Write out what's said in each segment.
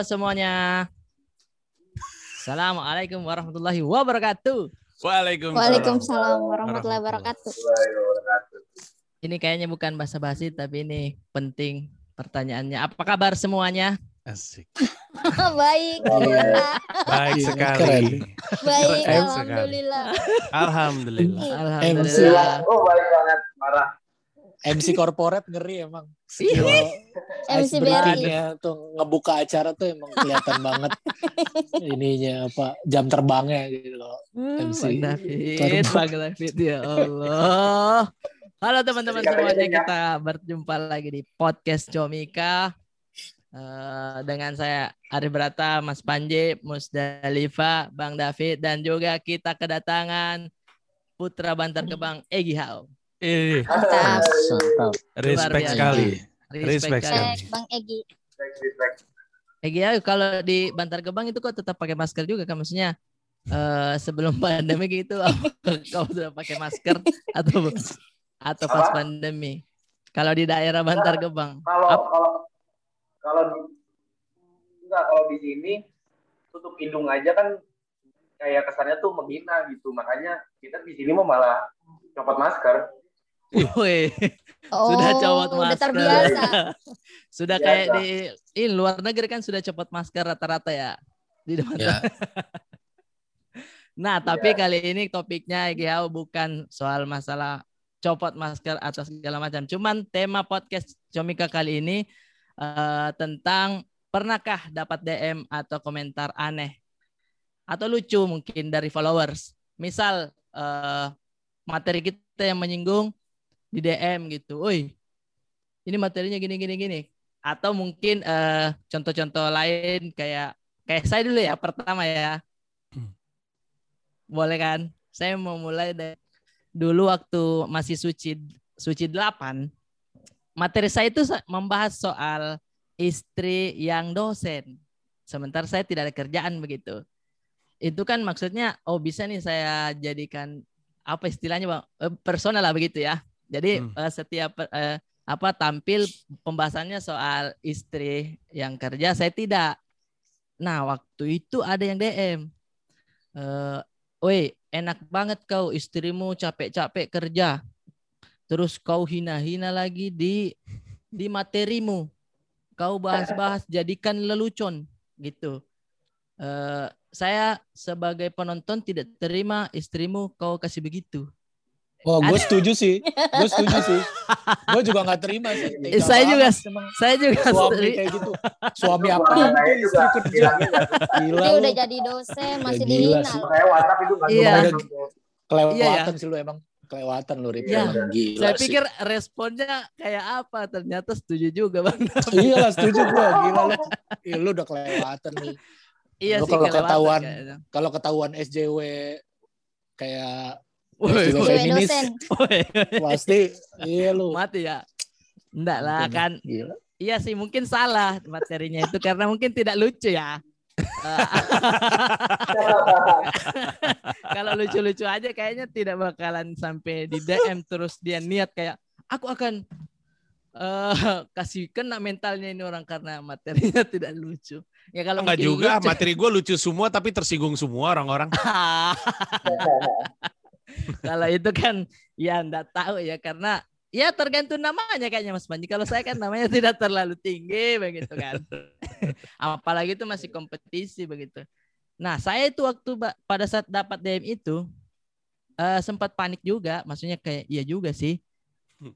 Halo semuanya. Assalamualaikum warahmatullahi wabarakatuh. Waalaikumsalam. Waalaikumsalam warahmatullahi wabarakatuh. Ini kayaknya bukan basa-basi tapi ini penting pertanyaannya. Apa kabar semuanya? Asik. Baik, Iya. Baik Iya, sekali. baik, alhamdulillah. Alhamdulillah. Alhamdulillah. Oh baik banget, marah. MC corporate ngeri emang. Skill MC breaking-nya tuh ngebuka acara tuh emang kelihatan banget ininya apa jam terbangnya gitu loh. MC. Bang David, Terbang. Bang David ya Allah. Halo teman-teman semuanya, kita berjumpa lagi di podcast Comika. Eh, dengan saya Ari Brata, Mas Panji, Musdalifa, Bang David, dan juga kita kedatangan Putra Bantar Gebang Egi Hao. Ih, Mantap. Mantap. respect sekali. Respect Respect sekali. Bang Egi. Egi Hao kalau di Bantar Gebang itu kok tetap pakai masker juga kan maksudnya eh, sebelum pandemi gitu kau sudah pakai masker atau atau pas Apa? pandemi? Kalau di daerah Bantar Gebang. Kalau Ap- kalau kalau di enggak kalau di sini tutup hidung aja kan kayak kesannya tuh menghina gitu. Makanya kita di sini mau malah copot masker. Woi, Oh, sudah copot masker. terbiasa. sudah Biasa. kayak di ini luar negeri kan sudah copot masker rata-rata ya. Di depan. Ya. Nah, tapi Iya. kali ini topiknya Giau bukan soal masalah copot masker atau segala macam. Cuman tema podcast Comika kali ini eh, tentang pernahkah dapat DM atau komentar aneh atau lucu mungkin dari followers. Misal eh, materi kita yang menyinggung di DM gitu. Woi, ini materinya gini gini gini. Atau mungkin eh, contoh-contoh lain kayak kayak saya dulu ya pertama ya. Boleh kan? Saya mau mulai dari dulu waktu masih suci suci 8 materi saya itu membahas soal istri yang dosen. Sementara saya tidak ada kerjaan begitu. Itu kan maksudnya oh bisa nih saya jadikan apa istilahnya Bang? Eh, personal lah begitu ya. Jadi Hmm. eh, setiap eh, apa tampil pembahasannya soal istri yang kerja saya tidak. Nah, waktu itu ada yang DM. Eh, Woi, enak banget kau istrimu capek-capek kerja. Terus kau hina-hina lagi di di materimu. Kau bahas-bahas jadikan lelucon gitu. Eh, saya sebagai penonton tidak terima istrimu kau kasih begitu. Wah, gue setuju sih. Gue setuju sih. Gue juga nggak terima sih. Eh, saya juga Saya juga suami seri- kayak gitu. Suami apa juga kerja. Gila Dia udah jadi dosen, masih gila dihina. Saya WhatsApp itu nggak Iya. Kelewatan Iya, ya. sih lu emang. Kelewatan lu, Rip. Iya. Emang Gila saya sih. pikir responnya kayak apa? Ternyata setuju juga bang. Iya lah, setuju gue. Gila lu. Iya, lu udah kelewatan nih. iya Lu sih kalau kelewatan ketahuan. Kalau ketahuan SJW kayak Woi, feminis. pasti iya lu. mati ya. Enggak lah kan. Gila. Iya sih mungkin salah materinya itu karena mungkin tidak lucu ya. Eh, Kalau lucu-lucu aja kayaknya tidak bakalan sampai di DM terus dia niat kayak aku akan eh kasih kena mentalnya ini orang karena materinya tidak lucu. Ya kalau Enggak juga, lucu- materi gue lucu semua tapi tersinggung semua orang-orang. kalau itu kan ya enggak tahu ya karena ya tergantung namanya kayaknya Mas Panji. Kalau saya kan namanya tidak terlalu tinggi begitu kan. Apalagi itu masih kompetisi begitu. Nah, saya itu waktu pada saat dapat DM itu eh, sempat panik juga, maksudnya kayak iya juga sih.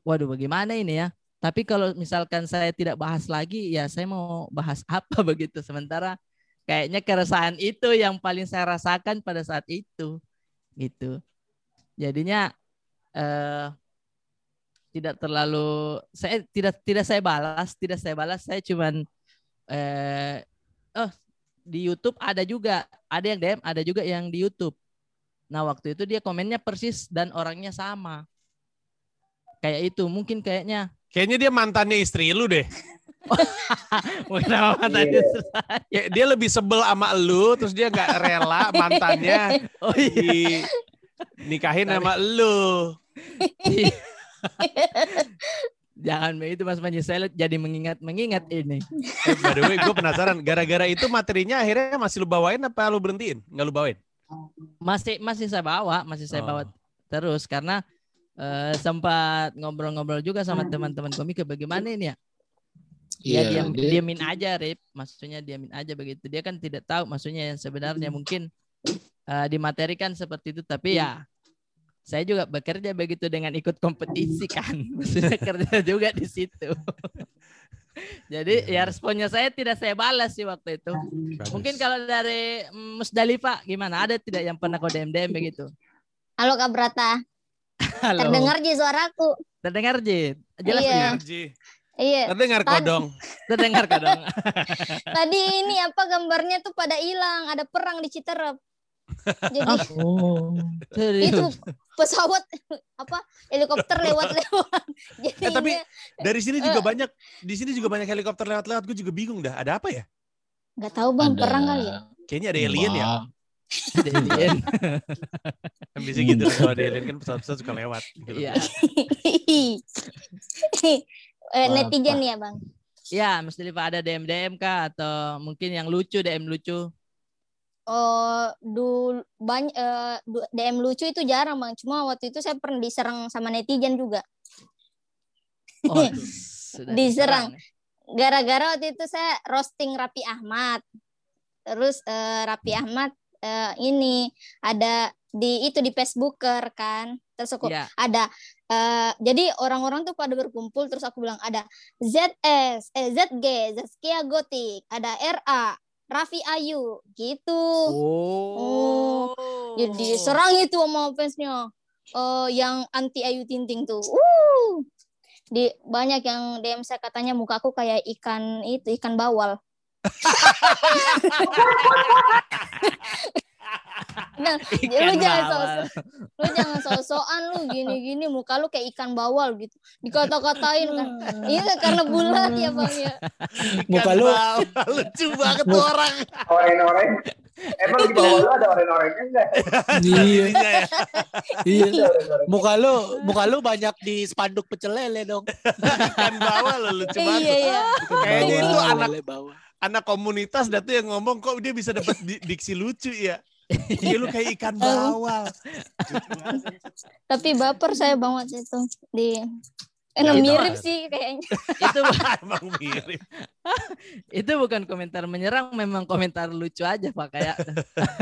Waduh, bagaimana ini ya? Tapi kalau misalkan saya tidak bahas lagi, ya saya mau bahas apa begitu. Sementara kayaknya keresahan itu yang paling saya rasakan pada saat itu, gitu. Jadinya eh, tidak terlalu saya tidak tidak saya balas, tidak saya balas, saya cuman eh oh di YouTube ada juga, ada yang DM, ada juga yang di YouTube. Nah, waktu itu dia komennya persis dan orangnya sama. Kayak itu, mungkin kayaknya Kayaknya dia mantannya istri lu deh. tadi Iya. Ya, dia lebih sebel sama lu, terus dia nggak rela mantannya Oh iya. di nikahin sama lu. Jangan jangan begitu Mas Panji. Saya jadi mengingat-mengingat ini. Eh, by the way, gue penasaran. Gara-gara itu materinya akhirnya masih lu bawain apa lu berhentiin? Nggak lu bawain? Masih masih saya bawa, masih saya Oh. bawa terus karena eh, sempat ngobrol-ngobrol juga sama teman-teman komika bagaimana ini ya? Ya diam, dia- diamin aja, Rip. Maksudnya diamin aja begitu. Dia kan tidak tahu maksudnya yang sebenarnya mungkin eh, dimaterikan seperti itu tapi ya saya juga bekerja begitu dengan ikut kompetisi kan. Maksudnya kerja juga di situ. Jadi ya responnya saya tidak saya balas sih waktu itu. Bagus. Mungkin kalau dari mm, Musdalifah gimana? Ada tidak yang pernah kau DM DM begitu? Halo Kak Brata, Halo. terdengar Ji suaraku. Terdengar Jit. Jelas Iya. Energi. Iya, Terdengar kodong. Terdengar kah dong? tadi ini apa gambarnya tuh pada hilang, ada perang di Citerep. Jadi Oh. itu pesawat apa helikopter lewat-lewat. Jadi Eh, tapi dari sini juga banyak, di sini juga banyak helikopter lewat-lewat. Gue juga bingung dah. Ada apa ya? nggak tahu bang Ada- perang kali ya. Kayaknya ada alien ya. Wah. Ada alien. Kan Bisa gitu lah, kalau ada alien kan pesawat-pesawat suka lewat. Gitu. Iya. eh, netizen ya bang. Ya, Musdalifah ada DM DM kah atau mungkin yang lucu DM lucu? Oh, dulu banyak DM lucu itu jarang bang. Cuma waktu itu saya pernah diserang sama netizen juga. Oh, Diserang. Gara-gara waktu itu saya roasting Rapi Ahmad. Terus eh, Rapi Ahmad eh, ini ada di itu di Facebooker kan. Terus aku Iya. ada eh, jadi orang-orang tuh pada berkumpul terus aku bilang ada ZS, eh ZG, Zaskia Gotik, ada RA, Raffi Ayu gitu. Oh. Jadi serang itu sama fansnya. Eh yang anti Ayu Tinting tuh. Uh. Di banyak yang DM saya katanya muka aku kayak ikan itu ikan bawal. nah, lu Ikan jangan bawal. sosok, lu jangan sosokan lu gini-gini muka lu kayak ikan bawal gitu. Dikata-katain kan. Iya karena bulat ya Bang ya. Muka lu lucu banget tuh orang. Oren-oren. Emang di bawah lu ada oren-orennya enggak? iya, Iya ya. iya. Oren-oren. Muka lu, muka lu banyak di spanduk pecel lele dong. Ikan bawah lo lucu Iya banget. iya. Kayaknya itu anak anak komunitas dah tuh yang ngomong kok dia bisa dapat di- diksi lucu ya. Iya lu kayak ikan bawal. Tapi baper saya banget itu di Ya, Emang itu mirip sih kayaknya. itu Emang mirip. itu bukan komentar menyerang, memang komentar lucu aja Pak kayak.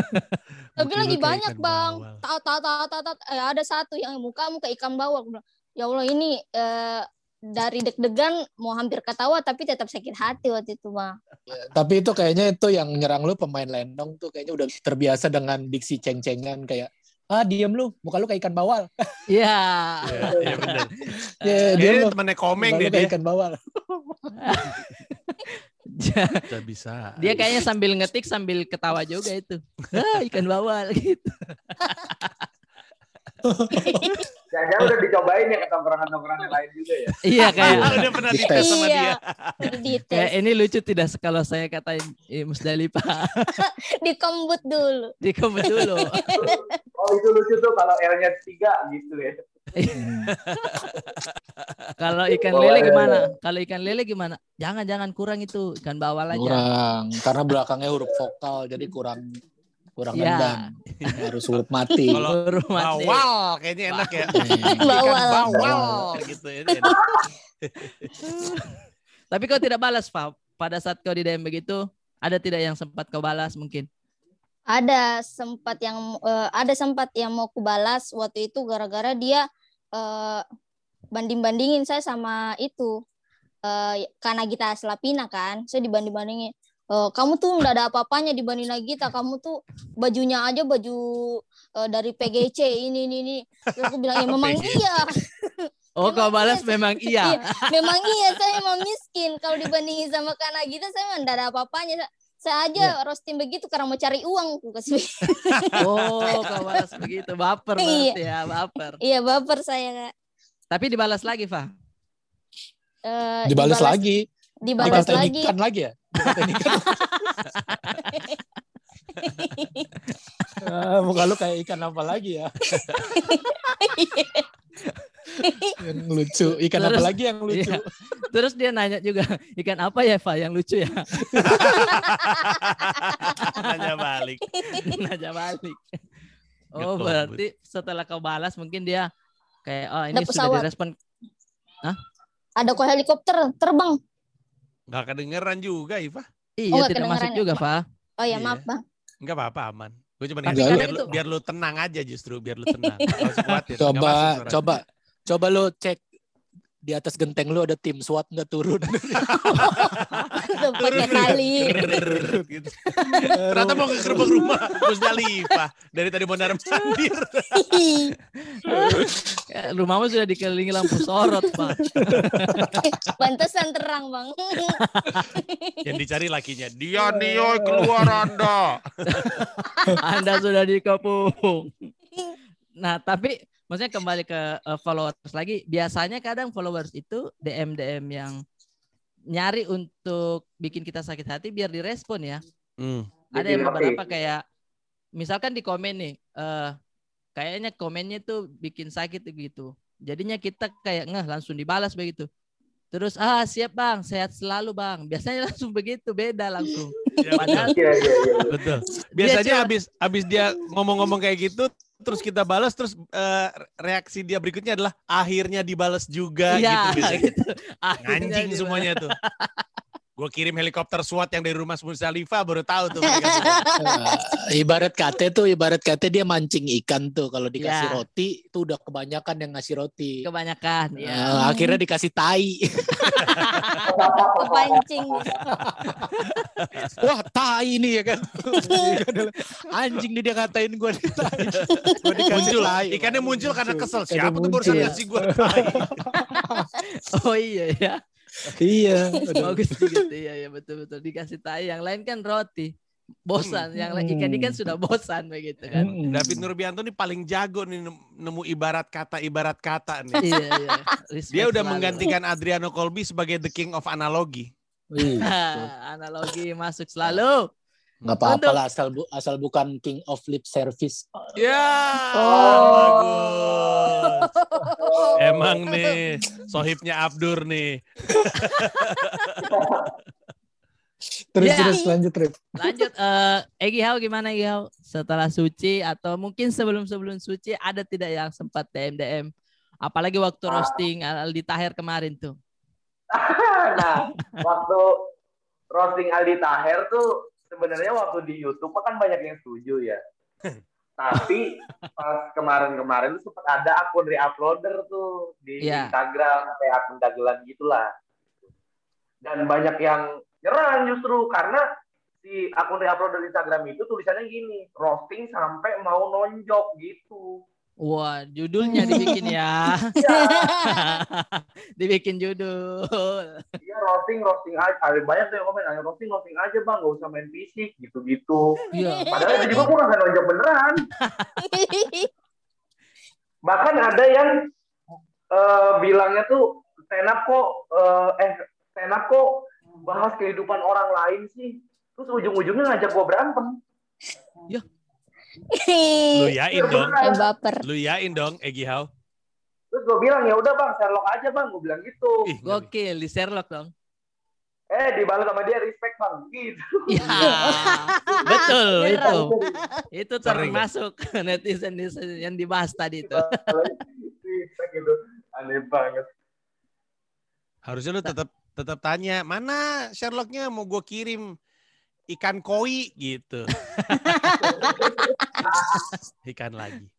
Tapi lagi banyak bang. bawal. Tahu tahu tahu tahu tahu. Eh, ada satu yang mukamu kayak ikan bawal. Ya Allah ini eh, dari deg-degan mau hampir ketawa tapi tetap sakit hati waktu itu bang. Tapi itu kayaknya itu yang nyerang lu pemain lendong tuh kayaknya udah terbiasa dengan diksi ceng-cengan kayak ah diem lu, muka lu kayak ikan bawal. Iya. Iya, iya benar. Ya, lu. temannya komeng lu kayak dia. ikan bawal. Bisa bisa. Dia kayaknya sambil ngetik sambil ketawa juga itu. Ah, ikan bawal gitu. Jangan-jangan udah dicobain ya ke tongkrongan-tongkrongan lain juga ya. Iya kayak Ah, udah pernah Dites. sama dia. Iya. Kayak ini lucu tidak kalau saya katain eh, Musdalifah Dikembut dulu. di komen dulu. Oh itu lucu tuh kalau L-nya tiga gitu ya. Kalau ikan lele gimana? Kalau ikan lele gimana? Jangan jangan kurang itu ikan bawal aja. Kurang, karena belakangnya huruf vokal jadi kurang kurang Iya. nendang. Harus huruf mati. Kalau Rumah deh. Bawal kayaknya enak ya. Ikan Bawal. bawal gitu ya. enak. Tapi kau tidak balas, Pak. Pada saat kau di DM begitu, ada tidak yang sempat kau balas mungkin? Ada sempat yang eh, ada sempat yang mau kubalas waktu itu gara-gara dia eh, banding-bandingin saya sama itu eh karena kita Selapina kan, saya dibanding-bandingin. Eh, kamu tuh nggak ada apa-apanya dibanding Nagita, kamu tuh bajunya aja baju eh, dari PGC ini ini ini. Terus aku bilang ya memang PGC. iya, Oh, kau Memang balas iya. memang iya. memang iya saya emang miskin. Kalau dibandingin sama Kak Nagita saya memang ada apa-apanya. Saya- aja roasting begitu karena mau cari uang aku kasih. Oh, kau balas begitu. Baper Iya. berarti ya, baper. Iya baper saya kak. Tapi dibalas lagi, Fa. Eh, Dibalas lagi. Dibalas Dikatain lagi. ikan lagi ya? Ah, muka lu kayak ikan apa lagi ya? yang lucu. Ikan apa Terus- lagi yang lucu? Iya. Terus dia nanya juga, ikan apa ya, Pak, yang lucu ya? Nanya balik. Nanya balik. Oh, Ngetop, berarti setelah kau balas mungkin dia kayak, oh ini Ada sudah pesawat. direspon. Ada kok helikopter terbang. Gak kedengeran juga, Iva. Iya, nggak tidak masuk kedengeran ya, juga, Pak. Oh ya Iya. maaf bang. Enggak apa-apa, aman. Gue cuma ngasih biar, lu, biar lu tenang aja justru, biar lu tenang. Gak usah khawatir. nggak Coba, coba, coba lo cek di atas genteng lu ada tim SWAT nggak turun. Pakai tali. gitu. Ternyata mau ke gerbang rumah Musdalifah. Dari tadi mau mandir. Ya, rumahmu sudah dikelilingi lampu sorot, Pak. Pantesan terang bang. Yang dicari lakinya. Dia nih, keluar anda. Anda sudah dikepung. Nah, tapi maksudnya kembali ke eh, followers lagi, biasanya kadang followers itu DM DM yang nyari untuk bikin kita sakit hati biar direspon ya. Hmm. Ada yang beberapa kayak misalkan di komen nih, eh kayaknya komennya tuh bikin sakit gitu. Jadinya kita kayak ngeh langsung dibalas begitu. Terus ah siap bang, sehat selalu bang. Biasanya langsung begitu, beda langsung. Ya, betul. Padahal Iya, iya, iya. betul. Biasanya habis habis dia ngomong-ngomong kayak gitu, terus kita balas, terus eh, reaksi dia berikutnya adalah akhirnya dibalas juga Iya, gitu biasanya. gitu. Anjing semuanya tuh. Gue kirim helikopter SWAT yang dari rumah Musdalifah baru tahu tuh. Eh, ibarat kate tuh, ibarat kate dia mancing ikan tuh. Kalau dikasih Ya. roti, itu udah kebanyakan yang ngasih roti. Kebanyakan ya. Eh, akhirnya dikasih tai. Kepancing. Wah, tai nih ya kan. Anjing nih dia ngatain gue nih tai. Gua dikasih muncul tai. ikannya muncul karena kesel siapa tuh barusan muncul. ngasih gue Oh iya ya. Iya. Bagus gitu ya ya betul betul dikasih tai. Yang lain kan roti. Bosan, yang lain ikan ikan sudah bosan begitu kan. Mm-mm. David Nurbianto nih paling jago nih nem- nemu ibarat kata ibarat kata nih iya iya. Respect dia udah selalu. menggantikan Adriano Colby sebagai the king of analogi Iya. Analogi masuk selalu. Nggak apa-apa lah asal bu- asal bukan king of lip service. ya Oh. bagus emang nih sohibnya Abdur nih Terus Ya. terus lanjut Rip. Lanjut eh Egi Hao gimana Egi Hao? Setelah suci atau mungkin sebelum-sebelum suci ada tidak yang sempat DM DM? Apalagi waktu roasting Aldi Taher kemarin tuh. nah, waktu roasting Aldi Taher tuh sebenarnya waktu di YouTube kan banyak yang setuju ya. Tapi pas kemarin-kemarin tuh sempat ada akun reuploader tuh di Iya. Instagram kayak akun dagelan gitulah. Dan banyak yang nyerang justru karena si akun reuploader Instagram itu tulisannya gini, roasting sampai mau nonjok gitu. Wah, judulnya dibikin ya. Ya, dibikin judul. iya roasting roasting aja. Ada banyak tuh yang komen, "Ayo roasting roasting aja bang, gak usah main fisik gitu-gitu. Iya. Padahal itu juga gue gak nonjok beneran. Bahkan ada yang eh, bilangnya tuh stand up kok eh, eh stand up kok bahas kehidupan orang lain sih. Terus ujung-ujungnya ngajak gue berantem. Lu yain dong Eh, baper. lu yain dong Egi Hao Terus gue bilang ya udah bang Sherlock aja bang, gue bilang gitu. Ih. Gokil di Sherlock dong. Eh dibalas sama dia respect bang, gitu. Iya. Betul itu. Nyerang. Itu Sering. termasuk netizen netizen yang dibahas tadi itu. respect gitu. Aneh banget. harusnya lu tetap tetap tanya mana Sherlocknya mau gue kirim ikan koi gitu ikan lagi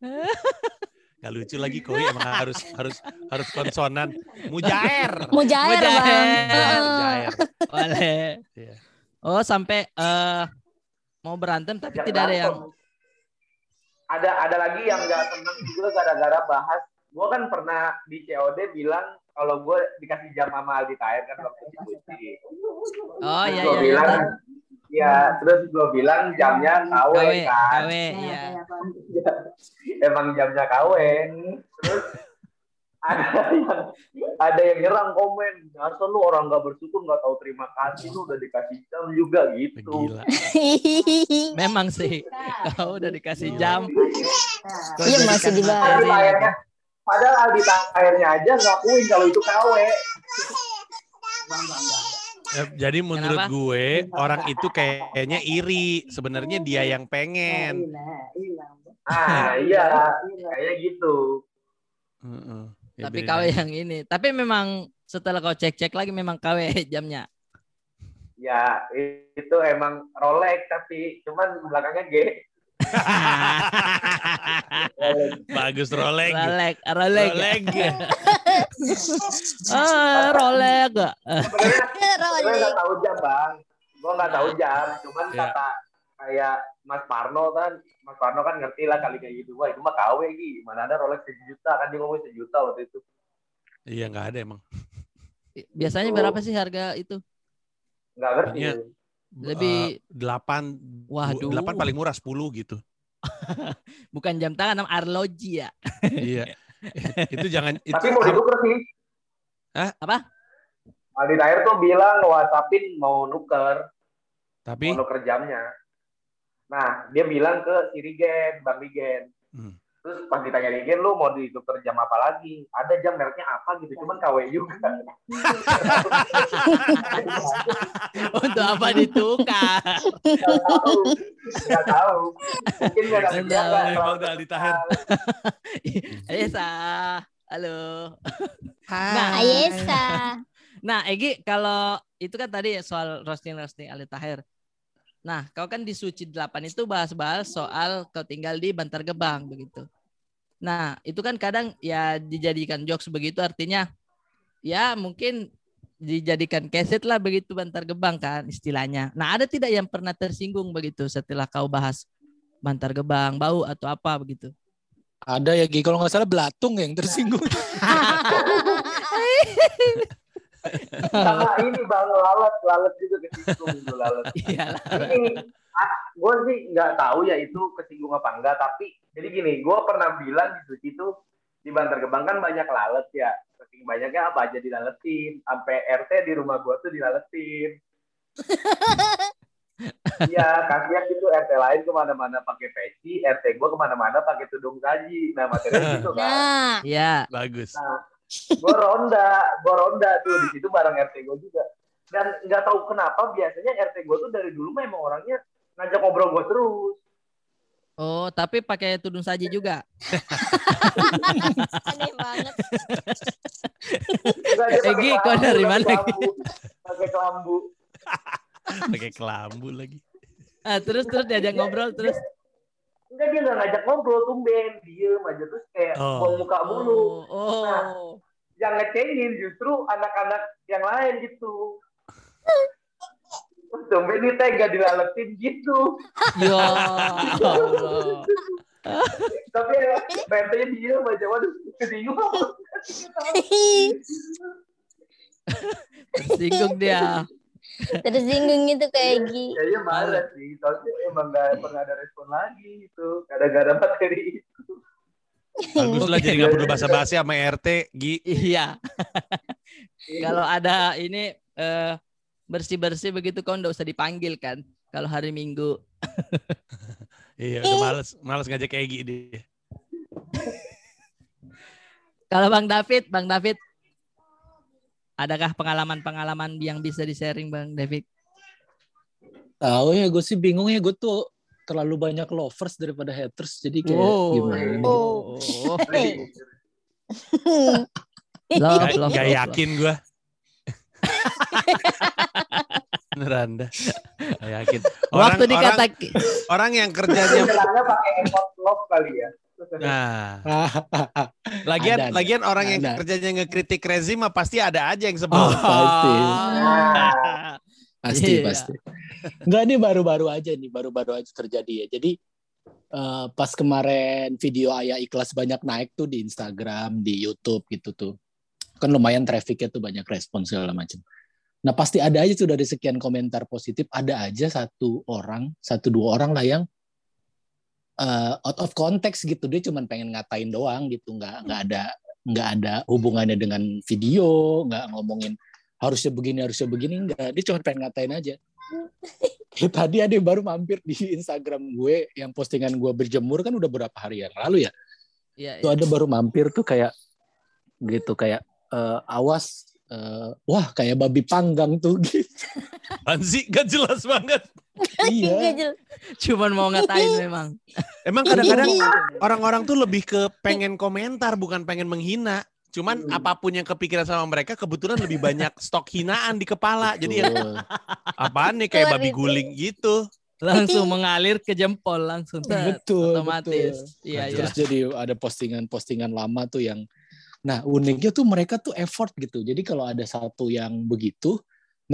Gak lucu lagi koi emang harus harus harus konsonan mujair Mujair bang. Mujair. Heeh. mujair Boleh. Iya. Oh sampai eh mau berantem tapi Ngajak tidak ada yang ada ada lagi yang nggak seneng juga gara-gara bahas gue kan pernah di COD bilang kalau gue dikasih jam sama Aldi Taher kan waktu di. Oh Terus iya gue iya. bilang iya. ya terus gue bilang jamnya KW, KW, kan KW, iya. emang jamnya KW terus ada yang ada yang nyerang komen asal lu orang nggak bersyukur nggak tahu terima kasih lu udah dikasih jam juga gitu gila Memang sih. Kau udah dikasih jam. Iya, masih dibahas. Tahernya padahal Aldi Tahirnya aja ngakuin kalau itu KW. Eh, Jadi menurut Kenapa? gue orang itu kayaknya iri. Sebenarnya dia yang pengen. Ah iya, kayak gitu. Heeh. Ya Tapi. KW yang ini. Tapi memang setelah kau cek-cek lagi memang KW jamnya. Ya itu emang Rolex tapi cuman belakangnya G. Bagus Rolex. Rolex, Rolex. Rolex. Ah, Rolex. Sebenarnya gue Rolling. nggak tahu jam bang, gue nggak tahu jam. Cuman Iya. kata kayak Mas Parno kan, Mas Parno kan ngerti lah kali kayak gitu. Wah itu mah KW Gi, mana ada Rolex sejuta kan dia ngomong sejuta waktu itu. Iya nggak ada emang. Biasanya berapa sih harga itu? Nggak ngerti. Iya. Lebih- Eh, delapan. Waduh. Delapan paling murah sepuluh gitu. Bukan jam tangan, arloji ya. iya. itu jangan. Itu Tapi mau ditukar sih. Hah? Apa? Aldi Tahir tuh bilang whatsappin mau nuker, tapi mau nuker jamnya. Nah, dia bilang ke si Rigen, Bang Rigen. Hmm. Terus pas ditanya Rigen, lu mau ditukar jam apa lagi? Ada jam mereknya apa gitu, cuman KW juga. Untuk apa ditukar? Nggak tahu. Nggak tahu. Mungkin nggak ada kalau Emang udah Aldi Tahir. Esa, halo. Nah, Ayesa. Nah, Egi, kalau itu kan tadi soal roasting-roasting Ali Tahir. Nah, kau kan di Suci 8 itu bahas-bahas soal kau tinggal di Bantar Gebang begitu. Nah, itu kan kadang ya dijadikan jokes begitu artinya ya mungkin dijadikan keset lah begitu Bantar Gebang kan istilahnya. Nah, ada tidak yang pernah tersinggung begitu setelah kau bahas Bantar Gebang, bau atau apa begitu? Ada ya Gi, kalau nggak salah belatung yang tersinggung. sama ini bang lalat lalat juga kesinggung itu lalat Iya ini gue sih nggak tahu ya itu kesinggung apa enggak tapi jadi gini gue pernah bilang di suci itu di Bantar Gebang kan banyak lalat ya saking banyaknya apa aja dilaletin sampai RT di rumah gue tuh dilaletin Iya, kasihan gitu RT lain ke mana-mana pakai peci, RT gue ke mana-mana pakai tudung saji. Nah, materinya gitu kan. Nah, Iya. Bagus. Gue ronda, gue ronda tuh di situ bareng RT gue juga. Dan nggak tahu kenapa biasanya RT gue tuh dari dulu memang orangnya ngajak ngobrol gue terus. Oh, tapi pakai tudung saji juga. aneh banget. Egi, kau dari pakai mana. Pakai kelambu. Pakai kelambu lagi. Ah, terus terus diajak ngobrol terus. Enggak dia nggak ngajak ngobrol tumben, diem aja terus kayak Oh. buang muka mulu. Oh, oh. Yang ngecengin justru anak-anak yang lain gitu. Terus tumben nih tega dilaletin gitu. Ya Allah. Tapi ya, rentenya diem aja. Waduh, kesinggung apa? Tersinggung dia. Tersinggung gitu kayak Gi. Kayaknya marah sih. Soalnya emang nggak pernah ada respon lagi gitu. Gara-gara materi itu. Bagus lah jadi nggak perlu basa-basi sama RT, Gi. Iya. Kalau ada ini eh, bersih-bersih begitu kau nggak usah dipanggil kan. Kalau hari Minggu. Iya, udah males, males ngajak kayak Gi dia. Kalau Bang David, Bang David Adakah pengalaman-pengalaman yang bisa di-sharing Bang David? Tahu ya, gue sih bingung ya, gue tuh terlalu banyak lovers daripada haters, jadi kayak Wow. gimana? nih? Oh. Love, Gak, love, gak love, yakin gue. Beneran dah. Gak yakin. Orang, Waktu orang, dikata orang yang kerjanya pakai emot love kali ya. Nah, lagian Ada, ada. lagian orang yang Ada. kerjanya ngekritik rezim mah pasti ada aja yang sebel. Oh, pasti. Pasti, Iya. pasti. Enggak, ini baru-baru aja nih, baru-baru aja terjadi ya. Jadi eh, pas kemarin video Ayah Ikhlas banyak naik tuh di Instagram, di YouTube gitu tuh. Kan lumayan trafficnya tuh banyak respon segala macam. Nah pasti ada aja tuh dari sekian komentar positif, ada aja satu orang, satu dua orang lah yang eh, out of context gitu. Dia cuma pengen ngatain doang gitu, nggak nggak ada nggak ada hubungannya dengan video, nggak ngomongin harusnya begini harusnya begini enggak dia cuma pengen ngatain aja tadi ada yang baru mampir di Instagram gue yang postingan gue berjemur kan udah berapa hari yang lalu ya Iya, tuh ada baru mampir tuh kayak gitu kayak eh, awas eh, wah kayak babi panggang tuh gitu. Sih? Gak jelas banget. Iya. Cuman mau ngatain memang. Emang kadang-kadang orang-orang tuh lebih ke pengen komentar bukan pengen menghina. Cuman Hmm. apa pun yang kepikiran sama mereka kebetulan lebih banyak stok hinaan di kepala. Jadi ya Betul. apaan nih kayak babi guling gitu. Langsung mengalir ke jempol langsung. tet, betul otomatis. betul. Iya, iya. Terus jadi ada postingan-postingan lama tuh yang nah uniknya tuh mereka tuh effort gitu. Jadi kalau ada satu yang begitu,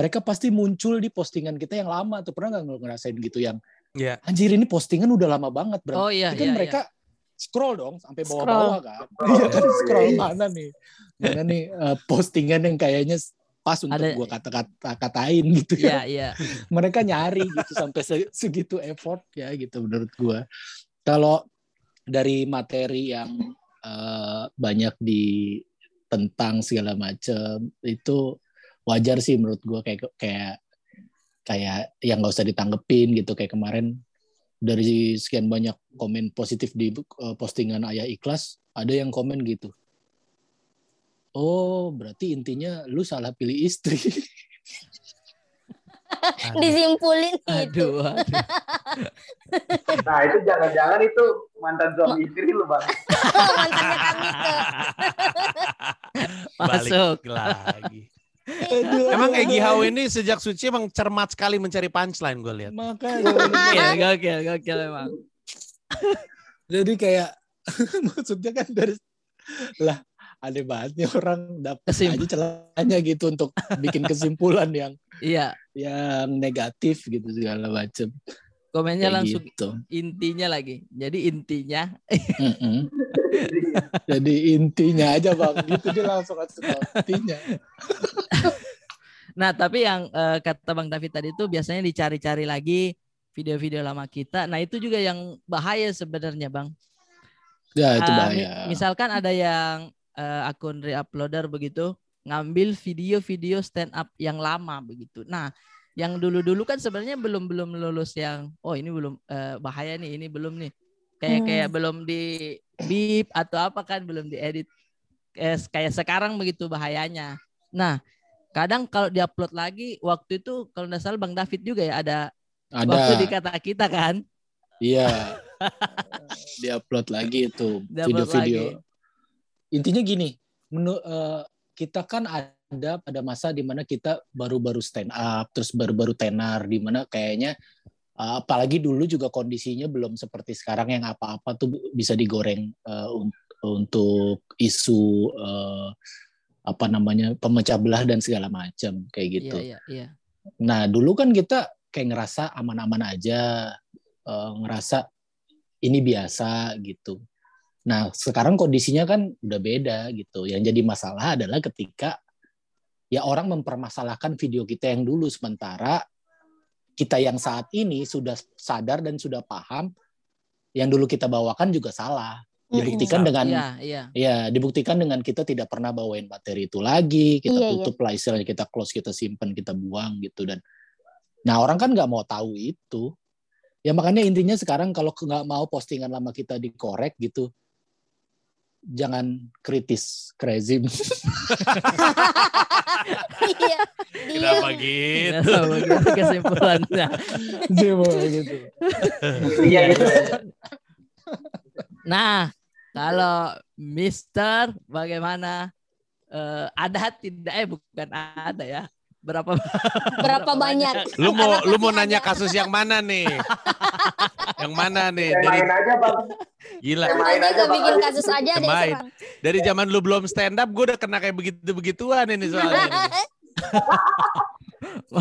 mereka pasti muncul di postingan kita yang lama tuh. Pernah nggak lu ngerasain gitu yang Iya. anjir ini postingan udah lama banget berarti Oh iya, kan iya, mereka scroll dong sampai bawah-bawah kan. Iya kan scroll mana nih? Mana nih eh, postingan yang kayaknya pas untuk Ada- gua kata-kata katain gitu Iya, ya. iya. Mereka nyari gitu sampai se- segitu effort ya gitu menurut gua. Kalau dari materi yang eh, banyak ditentang segala macam itu wajar sih menurut gua kayak kayak kayak yang nggak usah ditanggepin gitu kayak kemarin dari sekian banyak komen positif di eh, postingan ayah ikhlas ada yang komen gitu oh berarti intinya lu salah pilih istri Disimpulin itu. Aduh, aduh. Nah itu jangan-jangan itu mantan suami istri lu bang. Mantannya kami ke. Masuk. Balik lagi. Emang Egi Hau ini sejak suci emang cermat sekali mencari punchline gue lihat. makanya Gokil, gokil, gokil memang. jadi kayak maksudnya kan dari lah aneh banget nih orang dapat Kesim- aja celahnya gitu untuk bikin kesimpulan yang Iya, yang negatif gitu segala macem komennya Kayak langsung gitu. intinya lagi. Jadi intinya. Jadi intinya aja bang gitu dia langsung kasih tahu intinya Nah, tapi yang eh, kata Bang David tadi itu biasanya dicari-cari lagi video-video lama kita. Nah, itu juga yang bahaya sebenarnya, Bang. ya itu Ah, bahaya mi- misalkan ada yang eh, akun reuploader begitu ngambil video-video stand up yang lama begitu. Nah, yang dulu-dulu kan sebenarnya belum belum lulus yang oh ini belum eh, bahaya nih, ini belum nih. Kayak Hmm. kayak belum di beep atau apa kan belum diedit. Eh, kayak sekarang begitu bahayanya. Nah, kadang kalau diupload lagi waktu itu kalau nggak salah Bang David juga ya ada, waktu di ada kata kita kan. iya diupload lagi itu video-video intinya gini menu, eh, kita kan ada pada masa di mana kita baru-baru stand up terus baru-baru tenar di mana kayaknya eh, apalagi dulu juga kondisinya belum seperti sekarang yang apa-apa tuh bisa digoreng un- untuk isu eh, apa namanya pemecah belah dan segala macam kayak gitu. Iya, iya, iya. Nah, dulu kan kita kayak ngerasa aman-aman aja, eh, ngerasa ini biasa gitu. Nah, sekarang kondisinya kan udah beda gitu. Yang jadi masalah adalah ketika ya orang mempermasalahkan video kita yang dulu sementara kita yang saat ini sudah sadar dan sudah paham yang dulu kita bawakan juga salah. Dibuktikan dengan Iya, iya. Ya, dibuktikan dengan kita tidak pernah bawain materi itu lagi, kita Iya, iya. tutup lah istilahnya, kita close, kita simpan, kita buang gitu dan nah orang kan nggak mau tahu itu. Ya makanya intinya sekarang kalau nggak mau postingan lama kita dikorek gitu, jangan kritis, crazy. Iya. Kenapa gitu? Tahu bagaimana kesimpulannya. Dia mau gitu. Iya gitu. Nah, kalau Mister bagaimana? Eh, ada tidak eh bukan ada ya. Berapa Berapa banyak? Lu mau Karena lu mau nanya kasus yang mana nih? yang mana nih? Dari main aja bang. gila. Main aja bang. bikin kasus aja deh Main. Dari zaman lu belum stand up, gue udah kena kayak begitu-begituan ini soalnya. ini.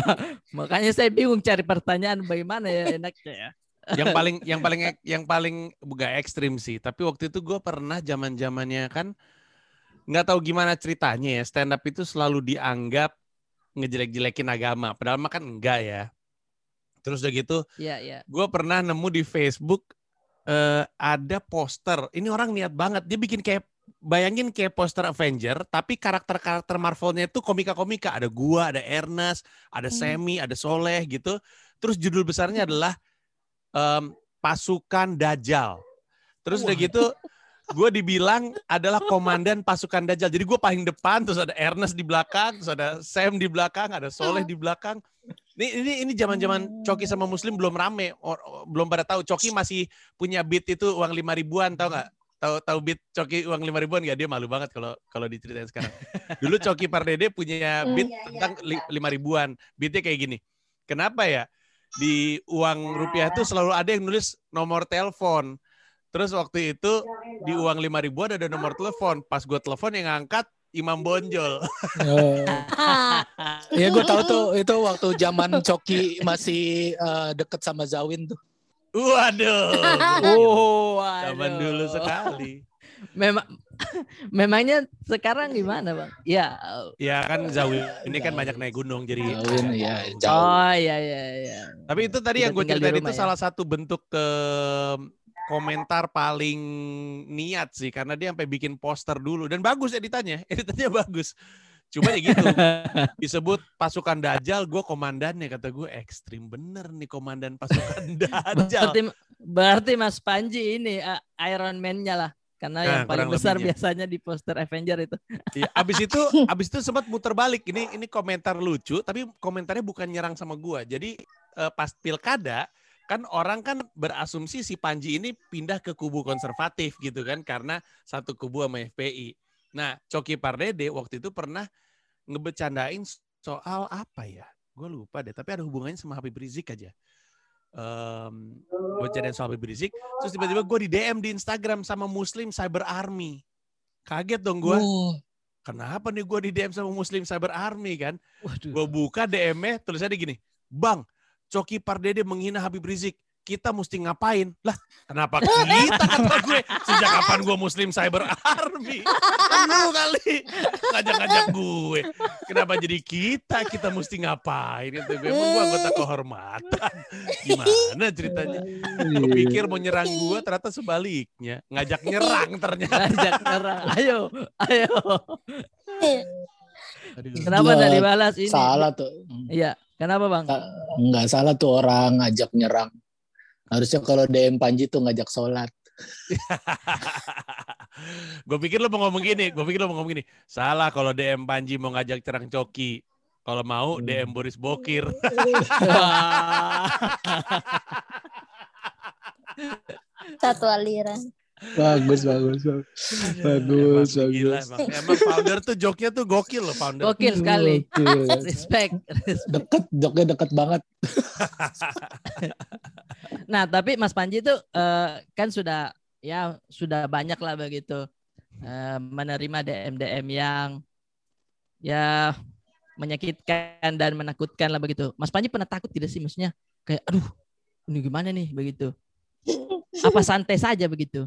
Makanya saya bingung cari pertanyaan bagaimana ya enaknya ya. yang paling yang paling yang paling gak ekstrim sih tapi waktu itu gue pernah zaman zamannya kan nggak tahu gimana ceritanya ya stand up itu selalu dianggap ngejelek-jelekin agama padahal mah kan enggak ya. Terus udah gitu Iya, iya. gue pernah nemu di Facebook eh, ada poster ini orang niat banget dia bikin kayak bayangin kayak poster Avenger tapi karakter-karakter Marvelnya itu komika-komika. Ada gua ada Ernest ada Hmm. Semi ada Soleh gitu. Terus judul besarnya adalah em, pasukan Dajjal. Terus udah gitu gue dibilang adalah komandan pasukan Dajjal. Jadi gue paling depan, terus ada Ernest di belakang, terus ada Sam di belakang, ada Soleh di belakang. Ini ini ini zaman-zaman Coki sama Muslim belum rame, or- or- belum pada tahu. Coki masih punya beat itu uang lima ribuan, tau nggak? Tahu tahu beat Coki uang lima ribuan nggak? Dia malu banget kalau kalau diceritain sekarang. Dulu Coki Pardede punya beat tentang li- lima ribuan. Beatnya kayak gini. Kenapa ya? Di uang rupiah itu selalu ada yang nulis nomor telepon. Terus waktu itu di uang lima ribuan ada nomor telepon. Pas gue telepon yang ngangkat Imam Bonjol. Oh. ya gue tahu tuh itu waktu zaman Coki masih eh, deket sama Zawin tuh. Waduh. Oh, Zaman aduh. dulu sekali. Memang memangnya sekarang gimana, Bang? Ya. Ya kan Zawin ini kan banyak naik gunung jadi. Zawin ya jauh. Oh, iya iya iya. Tapi itu tadi yang gue ceritain itu ya. salah satu bentuk ke komentar paling niat sih karena dia sampai bikin poster dulu dan bagus editannya, editannya bagus. Cuma ya gitu, disebut pasukan Dajjal, gue komandannya kata gue ekstrim bener nih komandan pasukan Dajjal. Berarti berarti Mas Panji ini uh, Iron Man-nya lah. Karena Nah, yang paling besar lebihnya. biasanya di poster Avenger itu. Iya, abis itu abis itu sempat muter balik. Ini ini komentar lucu, tapi komentarnya bukan nyerang sama gua. Jadi eh, pas pilkada kan orang kan berasumsi si Panji ini pindah ke kubu konservatif gitu kan karena satu kubu sama FPI. Nah, Coki Pardede waktu itu pernah ngebecandain soal apa ya? Gue lupa deh, tapi ada hubungannya sama Habib Rizik aja. Um, bercandain soal Habib Rizik, terus tiba-tiba gue di DM di Instagram sama Muslim Cyber Army. Kaget dong gue Oh, kenapa nih gue di DM sama Muslim Cyber Army kan? Gue buka DM-nya tulisannya gini, Bang, Coki Pardede menghina Habib Rizik. Kita mesti ngapain? Lah, kenapa kita kata gue? Sejak kapan gue Muslim Cyber Army? Lu kali ngajak-ngajak gue. Kenapa jadi kita? Kita mesti ngapain? Itu gue emang gue anggota kehormatan. Gimana ceritanya? Gue pikir mau nyerang gue, ternyata sebaliknya. Ngajak nyerang ternyata. Ngajak nyerang. Ayo, ayo. Aduh. Kenapa Gila, enggak dibalas ini? salah tuh. Iya, kenapa, Bang? Nggak salah tuh orang ngajak nyerang. Harusnya kalau DM Panji tuh ngajak sholat. gue pikir lo mau ngomong gini, gue pikir lo mau ngomong gini. Salah kalau DM Panji mau ngajak cerang coki. Kalau mau Hmm. DM Boris Bokir. Satu aliran. Bagus, bagus, bagus. Bagus, Emang gila, bagus. emang, emang founder tuh joknya tuh gokil loh founder. Gokil sekali. Gokil. Respect. Deket, joknya deket banget. Nah, tapi Mas Panji itu eh, kan sudah ya sudah banyak lah begitu eh, menerima DM-DM yang ya menyakitkan dan menakutkan lah begitu. Mas Panji pernah takut tidak sih maksudnya kayak aduh ini gimana nih begitu? Apa santai saja begitu?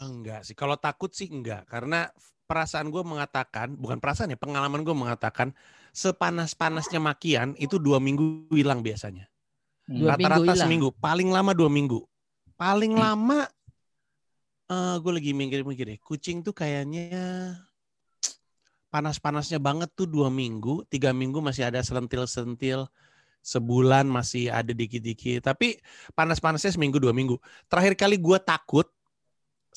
Enggak sih, kalau takut sih enggak. Karena perasaan gue mengatakan, bukan perasaan ya, pengalaman gue mengatakan, sepanas-panasnya makian itu dua minggu hilang biasanya. Rata-rata seminggu, paling lama dua minggu. Paling Hmm. lama, eh gue lagi mikir-mikir deh, kucing tuh kayaknya panas-panasnya banget tuh dua minggu, tiga minggu masih ada selentil-sentil, sebulan masih ada dikit-dikit. Tapi panas-panasnya seminggu dua minggu. Terakhir kali gue takut